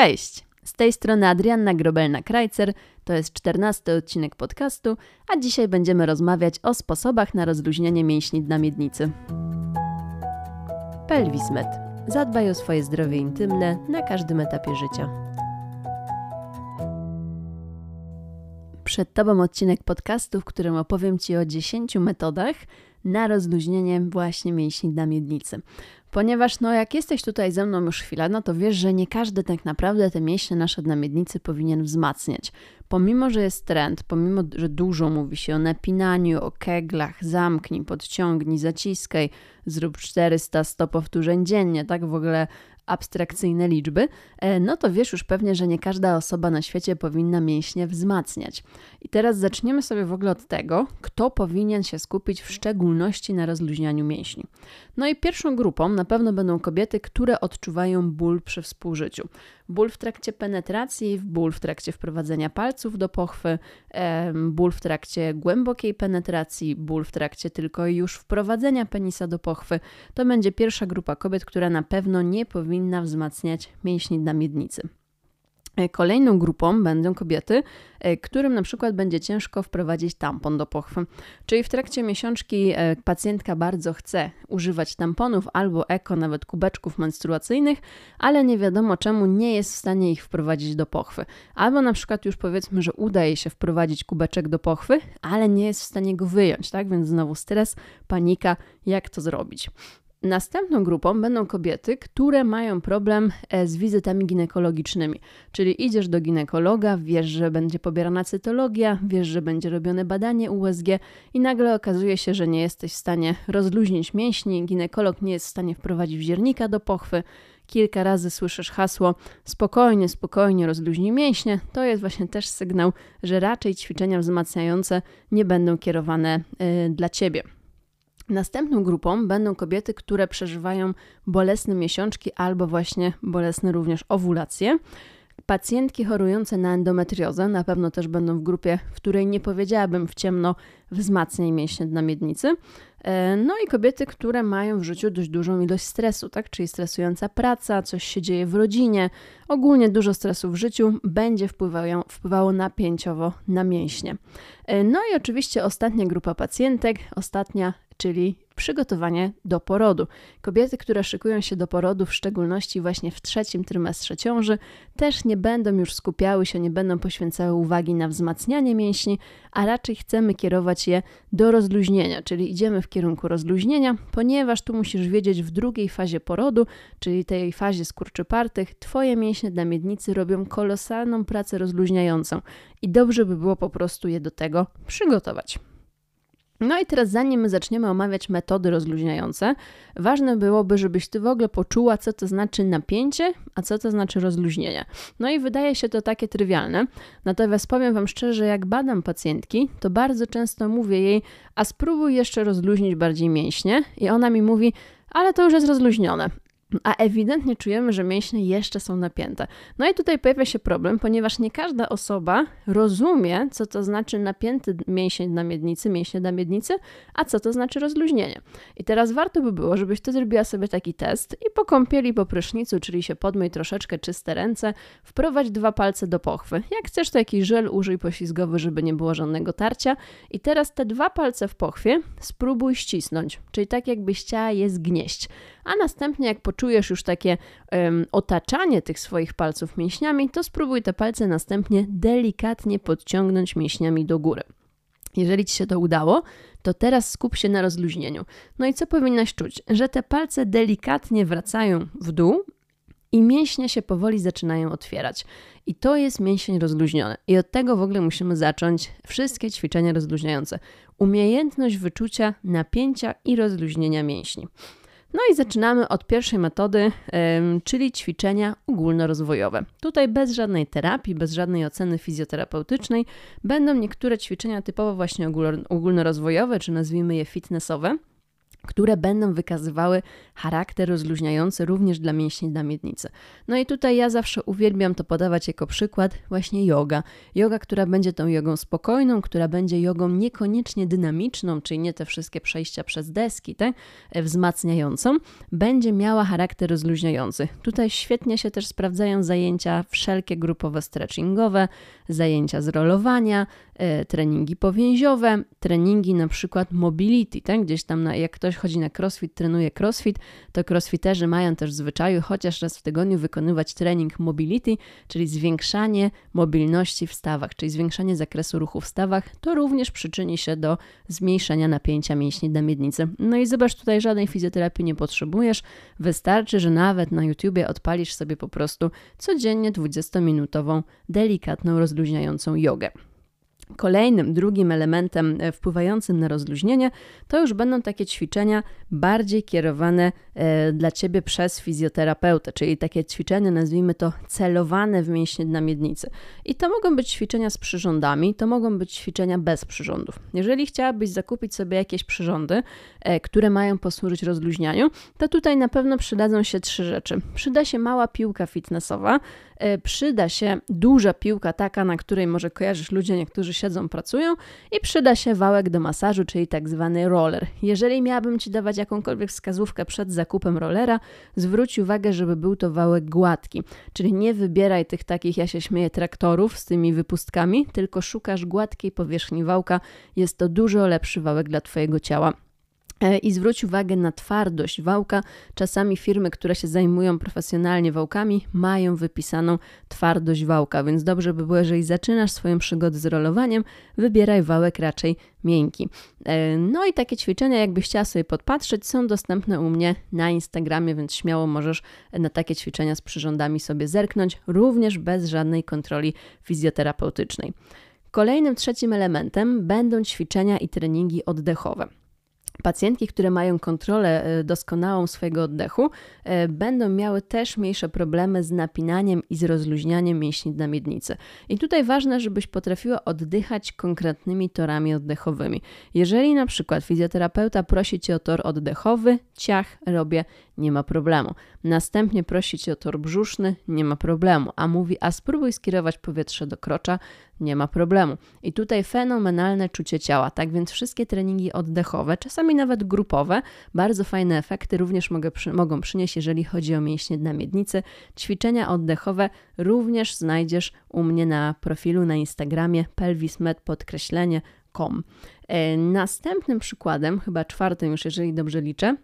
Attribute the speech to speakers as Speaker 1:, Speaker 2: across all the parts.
Speaker 1: Cześć! Z tej strony Adrianna Grobelna-Krajcer, to jest czternasty odcinek podcastu, a dzisiaj będziemy rozmawiać o sposobach na rozluźnienie mięśni dna miednicy. Pelwismet. Zadbaj o swoje zdrowie intymne na każdym etapie życia. Przed Tobą odcinek podcastu, w którym opowiem Ci o 10 metodach na rozluźnienie właśnie mięśni dna miednicy. Ponieważ no jak jesteś tutaj ze mną już chwilę, no to wiesz, że nie każdy tak naprawdę te mięśnie nasze na miednicy powinien wzmacniać. Pomimo, że jest trend, pomimo, że dużo mówi się o napinaniu, o keglach, zamknij, podciągnij, zaciskaj, zrób 400 100 powtórzeń dziennie, tak w ogóle abstrakcyjne liczby, e, no to wiesz już pewnie, że nie każda osoba na świecie powinna mięśnie wzmacniać. I teraz zaczniemy sobie w ogóle od tego, kto powinien się skupić w szczególności na rozluźnianiu mięśni. No i pierwszą grupą na pewno będą kobiety, które odczuwają ból przy współżyciu. Ból w trakcie penetracji, ból w trakcie wprowadzenia palców do pochwy, ból w trakcie głębokiej penetracji, ból w trakcie tylko już wprowadzenia penisa do pochwy. To będzie pierwsza grupa kobiet, która na pewno nie powinna wzmacniać mięśni na miednicy. E, kolejną grupą będą kobiety, e, którym na przykład będzie ciężko wprowadzić tampon do pochwy. Czyli w trakcie miesiączki e, pacjentka bardzo chce używać tamponów albo eko, nawet kubeczków menstruacyjnych, ale nie wiadomo czemu nie jest w stanie ich wprowadzić do pochwy. Albo na przykład już powiedzmy, że udaje się wprowadzić kubeczek do pochwy, ale nie jest w stanie go wyjąć, tak? Więc znowu stres, panika, jak to zrobić. Następną grupą będą kobiety, które mają problem e, z wizytami ginekologicznymi. Czyli idziesz do ginekologa, wiesz, że będzie pobierana cytologia, wiesz, że będzie robione badanie USG i nagle okazuje się, że nie jesteś w stanie rozluźnić mięśni, ginekolog nie jest w stanie wprowadzić wziernika do pochwy. Kilka razy słyszysz hasło spokojnie, spokojnie rozluźnij mięśnie. To jest właśnie też sygnał, że raczej ćwiczenia wzmacniające nie będą kierowane y, dla ciebie. Następną grupą będą kobiety, które przeżywają bolesne miesiączki albo właśnie bolesne również owulacje. Pacjentki chorujące na endometriozę na pewno też będą w grupie, w której nie powiedziałabym w ciemno wzmacniaj mięśnie na miednicy. E, no i kobiety, które mają w życiu dość dużą ilość stresu, tak? czyli stresująca praca, coś się dzieje w rodzinie, ogólnie dużo stresu w życiu będzie wpływało, wpływało napięciowo na mięśnie. E, no i oczywiście ostatnia grupa pacjentek, ostatnia czyli przygotowanie do porodu. Kobiety, które szykują się do porodu, w szczególności właśnie w trzecim trymestrze ciąży, też nie będą już skupiały się, nie będą poświęcały uwagi na wzmacnianie mięśni, a raczej chcemy kierować je do rozluźnienia, czyli idziemy w kierunku rozluźnienia, ponieważ tu musisz wiedzieć w drugiej fazie porodu, czyli tej fazie skurczypartych, twoje mięśnie dla miednicy robią kolosalną pracę rozluźniającą i dobrze by było po prostu je do tego przygotować. No i teraz, zanim my zaczniemy omawiać metody rozluźniające, ważne byłoby, żebyś ty w ogóle poczuła, co to znaczy napięcie, a co to znaczy rozluźnienie. No i wydaje się to takie trywialne, natomiast powiem Wam szczerze, jak badam pacjentki, to bardzo często mówię jej, a spróbuj jeszcze rozluźnić bardziej mięśnie, i ona mi mówi, ale to już jest rozluźnione a ewidentnie czujemy, że mięśnie jeszcze są napięte. No i tutaj pojawia się problem, ponieważ nie każda osoba rozumie, co to znaczy napięty mięsień na miednicy, mięśnie na miednicy, a co to znaczy rozluźnienie. I teraz warto by było, żebyś ty zrobiła sobie taki test i po kąpieli, po prysznicu, czyli się podmyj troszeczkę czyste ręce, wprowadź dwa palce do pochwy. Jak chcesz, to jakiś żel użyj poślizgowy, żeby nie było żadnego tarcia. I teraz te dwa palce w pochwie spróbuj ścisnąć, czyli tak jakbyś chciała je zgnieść a następnie jak poczujesz już takie um, otaczanie tych swoich palców mięśniami, to spróbuj te palce następnie delikatnie podciągnąć mięśniami do góry. Jeżeli ci się to udało, to teraz skup się na rozluźnieniu. No i co powinnaś czuć? Że te palce delikatnie wracają w dół i mięśnie się powoli zaczynają otwierać. I to jest mięsień rozluźniony. I od tego w ogóle musimy zacząć wszystkie ćwiczenia rozluźniające. Umiejętność wyczucia napięcia i rozluźnienia mięśni. No i zaczynamy od pierwszej metody, czyli ćwiczenia ogólnorozwojowe. Tutaj bez żadnej terapii, bez żadnej oceny fizjoterapeutycznej będą niektóre ćwiczenia typowo właśnie ogólnorozwojowe, czy nazwijmy je fitnessowe. Które będą wykazywały charakter rozluźniający również dla mięśni dla miednicy. No i tutaj ja zawsze uwielbiam to podawać jako przykład właśnie yoga. Yoga, która będzie tą jogą spokojną, która będzie jogą niekoniecznie dynamiczną, czyli nie te wszystkie przejścia przez deski, e, wzmacniającą, będzie miała charakter rozluźniający. Tutaj świetnie się też sprawdzają zajęcia wszelkie grupowe stretchingowe, zajęcia z rolowania, treningi powięziowe, treningi na przykład mobility, tak? gdzieś tam na, jak ktoś chodzi na crossfit, trenuje crossfit, to crossfiterzy mają też w zwyczaju chociaż raz w tygodniu wykonywać trening mobility, czyli zwiększanie mobilności w stawach, czyli zwiększanie zakresu ruchu w stawach, to również przyczyni się do zmniejszenia napięcia mięśni dla miednicy. No i zobacz, tutaj żadnej fizjoterapii nie potrzebujesz, wystarczy, że nawet na YouTubie odpalisz sobie po prostu codziennie 20-minutową, delikatną, rozluźniającą jogę. Kolejnym, drugim elementem e, wpływającym na rozluźnienie to już będą takie ćwiczenia bardziej kierowane e, dla Ciebie przez fizjoterapeutę, czyli takie ćwiczenia, nazwijmy to celowane w mięśnie dna miednicy. I to mogą być ćwiczenia z przyrządami, to mogą być ćwiczenia bez przyrządów. Jeżeli chciałabyś zakupić sobie jakieś przyrządy, e, które mają posłużyć rozluźnianiu, to tutaj na pewno przydadzą się trzy rzeczy. Przyda się mała piłka fitnessowa, przyda się duża piłka, taka, na której może kojarzysz ludzie, niektórzy siedzą, pracują i przyda się wałek do masażu, czyli tak zwany roller. Jeżeli miałabym Ci dawać jakąkolwiek wskazówkę przed zakupem rollera, zwróć uwagę, żeby był to wałek gładki, czyli nie wybieraj tych takich, ja się śmieję, traktorów z tymi wypustkami, tylko szukasz gładkiej powierzchni wałka. Jest to dużo lepszy wałek dla Twojego ciała. E, I zwróć uwagę na twardość wałka. Czasami firmy, które się zajmują profesjonalnie wałkami, mają wypisaną twardość wałka, więc dobrze by było, jeżeli zaczynasz swoją przygodę z rolowaniem, wybieraj wałek raczej miękki. E, no i takie ćwiczenia, jakbyś chciała sobie podpatrzeć, są dostępne u mnie na Instagramie, więc śmiało możesz na takie ćwiczenia z przyrządami sobie zerknąć, również bez żadnej kontroli fizjoterapeutycznej. Kolejnym trzecim elementem będą ćwiczenia i treningi oddechowe. Pacjentki, które mają kontrolę e, doskonałą swojego oddechu, e, będą miały też mniejsze problemy z napinaniem i z rozluźnianiem mięśni dna miednicy. I tutaj ważne, żebyś potrafiła oddychać konkretnymi torami oddechowymi. Jeżeli na przykład fizjoterapeuta prosi cię o tor oddechowy, ciach, robię, nie ma problemu. Następnie prosi cię o tor brzuszny, nie ma problemu. A mówi, a spróbuj skierować powietrze do krocza, nie ma problemu. I tutaj fenomenalne czucie ciała, tak więc wszystkie treningi oddechowe, czasami nawet grupowe, bardzo fajne efekty również mogę, mogą przynieść, jeżeli chodzi o mięśnie dna miednicy. Ćwiczenia oddechowe również znajdziesz u mnie na profilu na Instagramie pelvismed. E, następnym przykładem, chyba czwartym już, jeżeli dobrze liczę,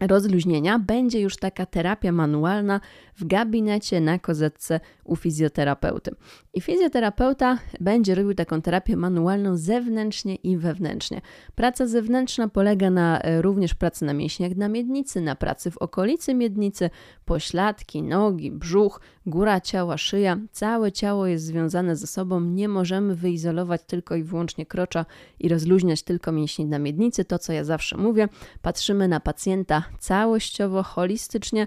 Speaker 1: rozluźnienia będzie już taka terapia manualna w gabinecie na kozetce u fizjoterapeuty. I fizjoterapeuta będzie robił taką terapię manualną zewnętrznie i wewnętrznie. Praca zewnętrzna polega na e, również pracy na mięśniach na miednicy, na pracy w okolicy miednicy, pośladki, nogi, brzuch, góra ciała, szyja. Całe ciało jest związane ze sobą. Nie możemy wyizolować tylko i wyłącznie krocza i rozluźniać tylko mięśni na miednicy. To, co ja zawsze mówię, patrzymy na pacjenta całościowo, holistycznie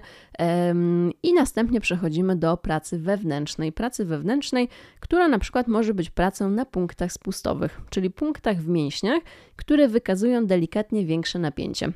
Speaker 1: i następnie przechodzimy do pracy wewnętrznej. Pracy wewnętrznej, która na przykład może być pracą na punktach spustowych, czyli punktach w mięśniach, które wykazują delikatnie większe napięcie.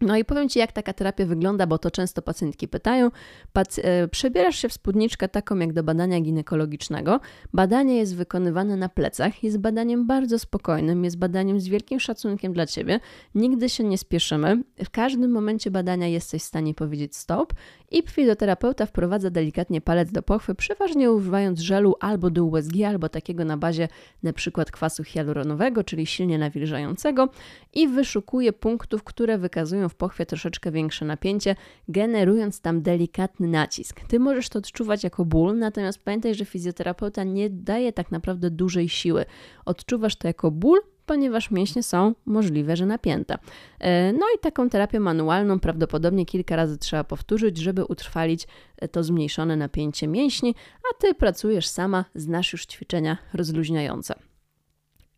Speaker 1: No i powiem Ci, jak taka terapia wygląda, bo to często pacjentki pytają. Pac e, przebierasz się w spódniczkę taką jak do badania ginekologicznego. Badanie jest wykonywane na plecach, jest badaniem bardzo spokojnym, jest badaniem z wielkim szacunkiem dla Ciebie. Nigdy się nie spieszymy. W każdym momencie badania jesteś w stanie powiedzieć stop i fizjoterapeuta wprowadza delikatnie palec do pochwy, przeważnie używając żelu albo do USG, albo takiego na bazie przykład kwasu hialuronowego, czyli silnie nawilżającego i wyszukuje punktów, które wykazują w pochwie troszeczkę większe napięcie, generując tam delikatny nacisk. Ty możesz to odczuwać jako ból, natomiast pamiętaj, że fizjoterapeuta nie daje tak naprawdę dużej siły. Odczuwasz to jako ból, ponieważ mięśnie są możliwe, że napięte. E, no i taką terapię manualną prawdopodobnie kilka razy trzeba powtórzyć, żeby utrwalić e, to zmniejszone napięcie mięśni, a ty pracujesz sama, znasz już ćwiczenia rozluźniające.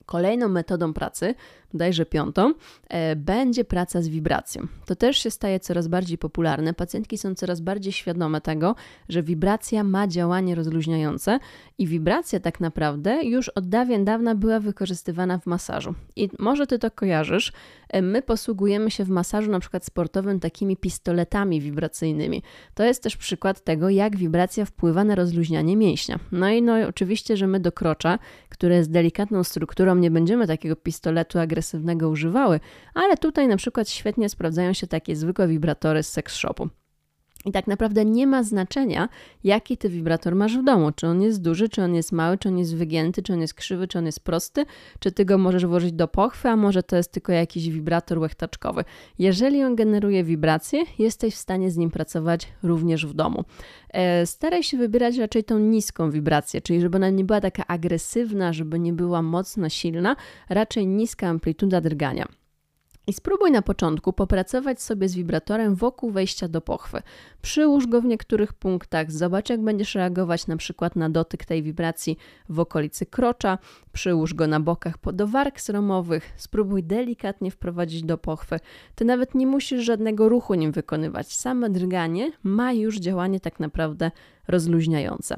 Speaker 1: Kolejną metodą pracy bodajże piątą, e, będzie praca z wibracją. To też się staje coraz bardziej popularne. Pacjentki są coraz bardziej świadome tego, że wibracja ma działanie rozluźniające i wibracja tak naprawdę już od dawien dawna była wykorzystywana w masażu. I może ty to kojarzysz. E, my posługujemy się w masażu na przykład sportowym takimi pistoletami wibracyjnymi. To jest też przykład tego, jak wibracja wpływa na rozluźnianie mięśnia. No i no oczywiście, że my do krocza, które jest delikatną strukturą, nie będziemy takiego pistoletu agresywnego używały, ale tutaj na przykład świetnie sprawdzają się takie zwykłe wibratory z seks shopu. I tak naprawdę nie ma znaczenia, jaki ty wibrator masz w domu. Czy on jest duży, czy on jest mały, czy on jest wygięty, czy on jest krzywy, czy on jest prosty, czy ty go możesz włożyć do pochwy, a może to jest tylko jakiś wibrator łechtaczkowy. Jeżeli on generuje wibracje, jesteś w stanie z nim pracować również w domu. E, staraj się wybierać raczej tą niską wibrację, czyli żeby ona nie była taka agresywna, żeby nie była mocno silna, raczej niska amplituda drgania. I spróbuj na początku popracować sobie z wibratorem wokół wejścia do pochwy. Przyłóż go w niektórych punktach, zobacz jak będziesz reagować na przykład na dotyk tej wibracji w okolicy krocza, przyłóż go na bokach do warg sromowych, spróbuj delikatnie wprowadzić do pochwy. Ty nawet nie musisz żadnego ruchu nim wykonywać. Same drganie ma już działanie tak naprawdę rozluźniające.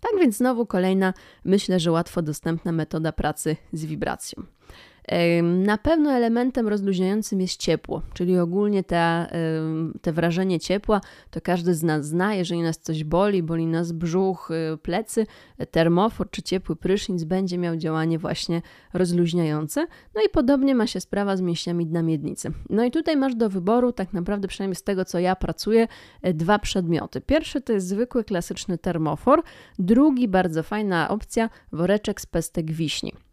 Speaker 1: Tak więc znowu kolejna, myślę, że łatwo dostępna metoda pracy z wibracją. Na pewno elementem rozluźniającym jest ciepło, czyli ogólnie te, te wrażenie ciepła to każdy z nas zna. Jeżeli nas coś boli, boli nas brzuch, y, plecy, termofor czy ciepły prysznic będzie miał działanie właśnie rozluźniające. No i podobnie ma się sprawa z mięśniami dna miednicy. No i tutaj masz do wyboru, tak naprawdę przynajmniej z tego co ja pracuję, e, dwa przedmioty. Pierwszy to jest zwykły klasyczny termofor, drugi bardzo fajna opcja woreczek z pestek wiśni.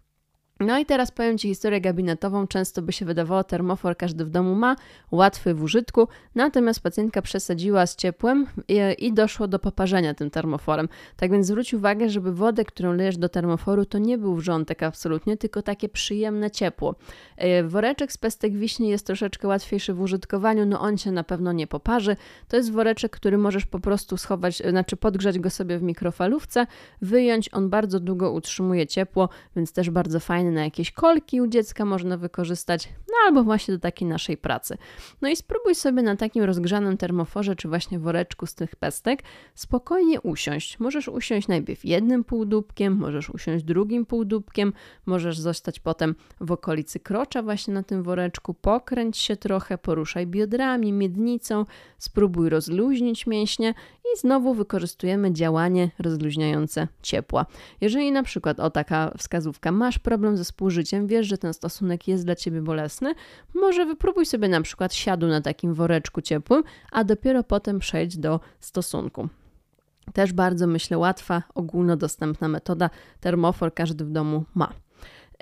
Speaker 1: No i teraz powiem Ci historię gabinetową. Często by się wydawało, termofor każdy w domu ma, łatwy w użytku, natomiast pacjentka przesadziła z ciepłem i, i, doszło do poparzenia tym termoforem. Tak więc zwróć uwagę, żeby wodę, którą lejesz do termoforu, to nie był wrzątek absolutnie, tylko takie przyjemne ciepło. E, woreczek z pestek wiśni jest troszeczkę łatwiejszy w użytkowaniu, no on się na pewno nie poparzy. To jest woreczek, który możesz po prostu schować, znaczy podgrzać go sobie w mikrofalówce, wyjąć, on bardzo długo utrzymuje ciepło, więc też bardzo fajny na jakieś kolki u dziecka można wykorzystać, no albo właśnie do takiej naszej pracy. No i spróbuj sobie na takim rozgrzanym termoforze, czy właśnie woreczku z tych pestek spokojnie usiąść. Możesz usiąść najpierw jednym półdubkiem, możesz usiąść drugim półdubkiem, możesz zostać potem w okolicy krocza właśnie na tym woreczku, pokręć się trochę, poruszaj biodrami, miednicą, spróbuj rozluźnić mięśnie i znowu wykorzystujemy działanie rozluźniające ciepła. Jeżeli na przykład, o taka wskazówka, masz problem ze współżyciem, wiesz, że ten stosunek jest dla ciebie bolesny, może wypróbuj sobie na przykład siadu na takim woreczku ciepłym, a dopiero potem przejdź do stosunku. Też bardzo myślę łatwa, ogólnodostępna metoda. Termofor każdy w domu ma.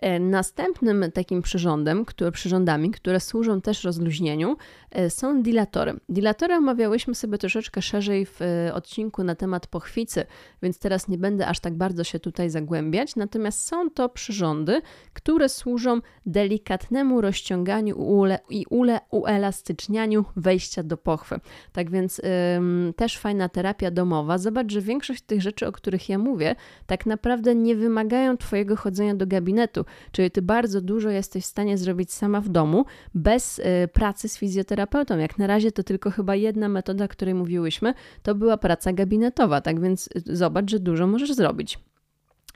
Speaker 1: E, następnym takim przyrządem, które, przyrządami, które służą też rozluźnieniu, e, są dilatory. Dilatory omawiałyśmy sobie troszeczkę szerzej w e, odcinku na temat pochwicy, więc teraz nie będę aż tak bardzo się tutaj zagłębiać. Natomiast są to przyrządy, które służą delikatnemu rozciąganiu ule, i ule, uelastycznianiu wejścia do pochwy. Tak więc ym, też fajna terapia domowa. Zobacz, że większość tych rzeczy, o których ja mówię, tak naprawdę nie wymagają Twojego chodzenia do gabinetu czyli ty bardzo dużo jesteś w stanie zrobić sama w domu bez y, pracy z fizjoterapeutą. Jak na razie to tylko chyba jedna metoda, o której mówiłyśmy, to była praca gabinetowa, tak więc y, zobacz, że dużo możesz zrobić.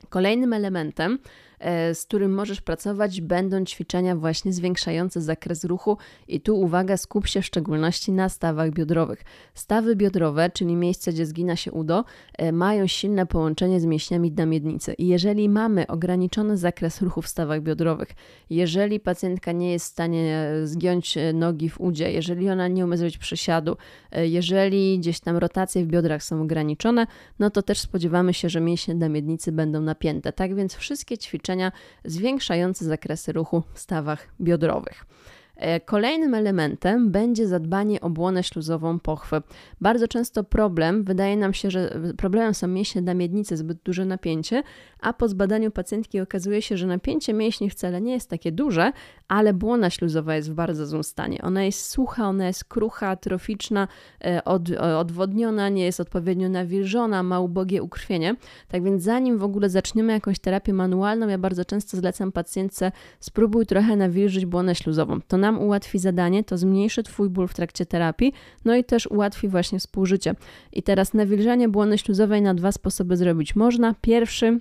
Speaker 1: Kolejnym elementem z którym możesz pracować, będą ćwiczenia właśnie zwiększające zakres ruchu i tu uwaga, skup się w szczególności na stawach biodrowych. Stawy biodrowe, czyli miejsce, gdzie zgina się udo, e, mają silne połączenie z mięśniami dna miednicy i jeżeli mamy ograniczony zakres ruchu w stawach biodrowych, jeżeli pacjentka nie jest w stanie e, zgiąć nogi w udzie, jeżeli ona nie umie zrobić przysiadu, jeżeli gdzieś tam rotacje w biodrach są ograniczone, no to też spodziewamy się, że mięśnie dna miednicy będą napięte. Tak więc wszystkie ćwiczenia zwiększające zakresy ruchu w stawach biodrowych. E, kolejnym elementem będzie zadbanie o błonę śluzową pochwy. Bardzo często problem, wydaje nam się, że problemem są mięśnie na miednicy, zbyt duże napięcie, a po zbadaniu pacjentki okazuje się, że napięcie mięśni wcale nie jest takie duże, ale błona śluzowa jest w bardzo złym stanie. Ona jest sucha, ona jest krucha, atroficzna, e, od, odwodniona, nie jest odpowiednio nawilżona, ma ubogie ukrwienie. Tak więc zanim w ogóle zaczniemy jakąś terapię manualną, ja bardzo często zlecam pacjentce spróbuj trochę nawilżyć błonę śluzową. To nam ułatwi zadanie, to zmniejszy Twój ból w trakcie terapii, no i też ułatwi właśnie współżycie. I teraz nawilżanie błony śluzowej na dwa sposoby zrobić można. Pierwszy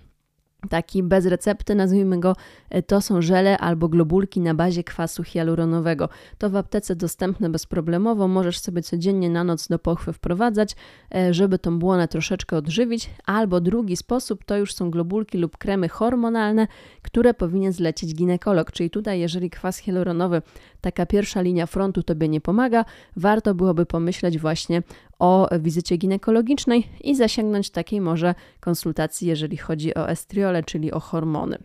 Speaker 1: taki bez recepty, nazwijmy go, e, to są żele albo globulki na bazie kwasu hialuronowego. To w aptece dostępne bezproblemowo, możesz sobie codziennie na noc do pochwy wprowadzać, e, żeby tą błonę troszeczkę odżywić, albo drugi sposób to już są globulki lub kremy hormonalne, które powinien zlecić ginekolog, czyli tutaj jeżeli kwas hialuronowy, taka pierwsza linia frontu tobie nie pomaga, warto byłoby pomyśleć właśnie o wizycie ginekologicznej i zasięgnąć takiej może konsultacji, jeżeli chodzi o estriole, czyli o hormony.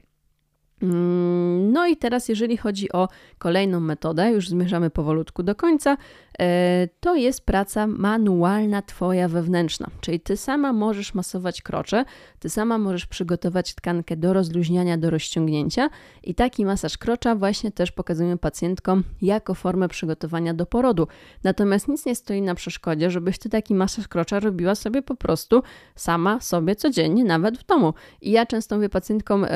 Speaker 1: Mm, no i teraz, jeżeli chodzi o kolejną metodę, już zmierzamy powolutku do końca, e, to jest praca manualna Twoja wewnętrzna. Czyli Ty sama możesz masować krocze, Ty sama możesz przygotować tkankę do rozluźniania, do rozciągnięcia i taki masaż krocza właśnie też pokazujemy pacjentkom jako formę przygotowania do porodu. Natomiast nic nie stoi na przeszkodzie, żebyś Ty taki masaż krocza robiła sobie po prostu sama sobie codziennie, nawet w domu. I ja często mówię pacjentkom e,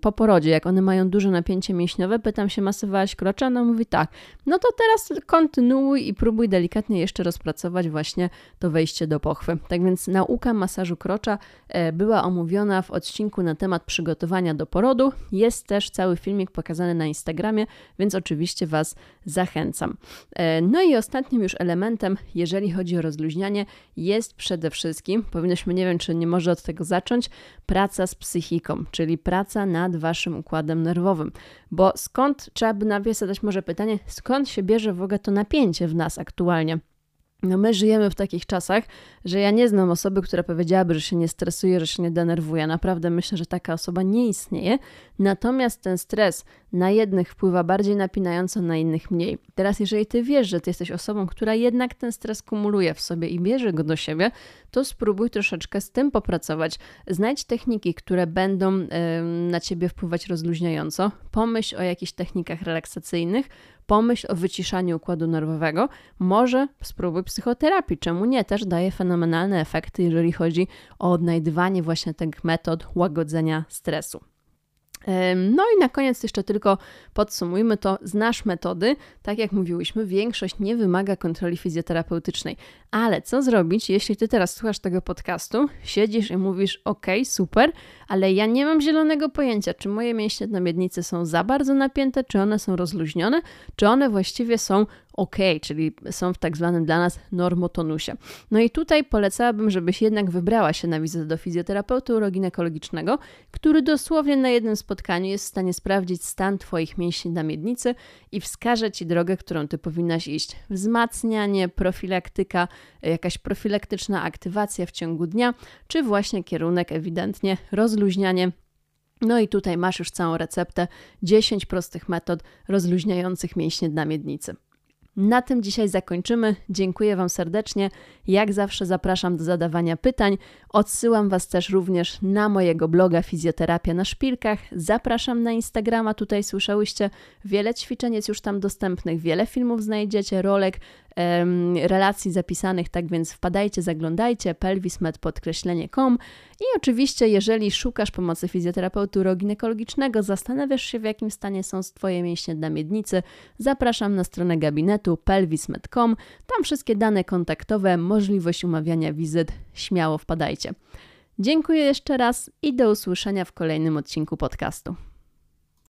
Speaker 1: po porodzie, jak one mają duże napięcie mięśniowe, pytam się, masowałaś krocze? Ona mówi tak. No to teraz kontynuuj i próbuj delikatnie jeszcze rozpracować właśnie to wejście do pochwy. Tak więc nauka masażu krocza e, była omówiona w odcinku na temat przygotowania do porodu. Jest też cały filmik pokazany na Instagramie, więc oczywiście Was zachęcam. E, no i ostatnim już elementem, jeżeli chodzi o rozluźnianie, jest przede wszystkim, powinnośmy, nie wiem, czy nie może od tego zacząć, praca z psychiką, czyli praca nad Waszym układem nerwowym. Bo skąd, trzeba by napisać może pytanie, skąd się bierze w ogóle to napięcie w nas aktualnie? No my żyjemy w takich czasach, że ja nie znam osoby, która powiedziałaby, że się nie stresuje, że się nie denerwuje. Naprawdę myślę, że taka osoba nie istnieje. Natomiast ten stres na jednych wpływa bardziej napinająco, na innych mniej. Teraz, jeżeli ty wiesz, że ty jesteś osobą, która jednak ten stres kumuluje w sobie i bierze go do siebie, to spróbuj troszeczkę z tym popracować. Znajdź techniki, które będą na ciebie wpływać rozluźniająco. Pomyśl o jakichś technikach relaksacyjnych, pomyśl o wyciszaniu układu nerwowego. Może spróbuj psychoterapii, czemu nie? Też daje fenomenalne efekty, jeżeli chodzi o odnajdywanie właśnie tych metod łagodzenia stresu. No i na koniec jeszcze tylko podsumujmy to, znasz metody, tak jak mówiłyśmy, większość nie wymaga kontroli fizjoterapeutycznej. Ale co zrobić, jeśli ty teraz słuchasz tego podcastu, siedzisz i mówisz, ok, super, ale ja nie mam zielonego pojęcia, czy moje mięśnie na miednicy są za bardzo napięte, czy one są rozluźnione, czy one właściwie są ok, czyli są w tak zwanym dla nas normotonusie. No i tutaj polecałabym, żebyś jednak wybrała się na wizytę do fizjoterapeuty uroginekologicznego, który dosłownie na jednym spotkaniu jest w stanie sprawdzić stan Twoich mięśni na miednicy i wskaże Ci drogę, którą Ty powinnaś iść. Wzmacnianie, profilaktyka, jakaś profilaktyczna aktywacja w ciągu dnia, czy właśnie kierunek ewidentnie rozluźnianie no i tutaj masz już całą receptę 10 prostych metod rozluźniających mięśnie dna miednicy. Na tym dzisiaj zakończymy. Dziękuję Wam serdecznie. Jak zawsze zapraszam do zadawania pytań. Odsyłam Was też również na mojego bloga Fizjoterapia na Szpilkach. Zapraszam na Instagrama. Tutaj słyszałyście, wiele ćwiczeń jest już tam dostępnych, wiele filmów znajdziecie, rolek, relacji zapisanych, tak więc wpadajcie, zaglądajcie, pelvismed.com i oczywiście, jeżeli szukasz pomocy fizjoterapeuty uroginekologicznego, zastanawiasz się, w jakim stanie są Twoje mięśnie na miednicy, zapraszam na stronę gabinetu pelvismed.com, tam wszystkie dane kontaktowe, możliwość umawiania wizyt, śmiało wpadajcie. Dziękuję jeszcze raz i do usłyszenia w kolejnym odcinku podcastu.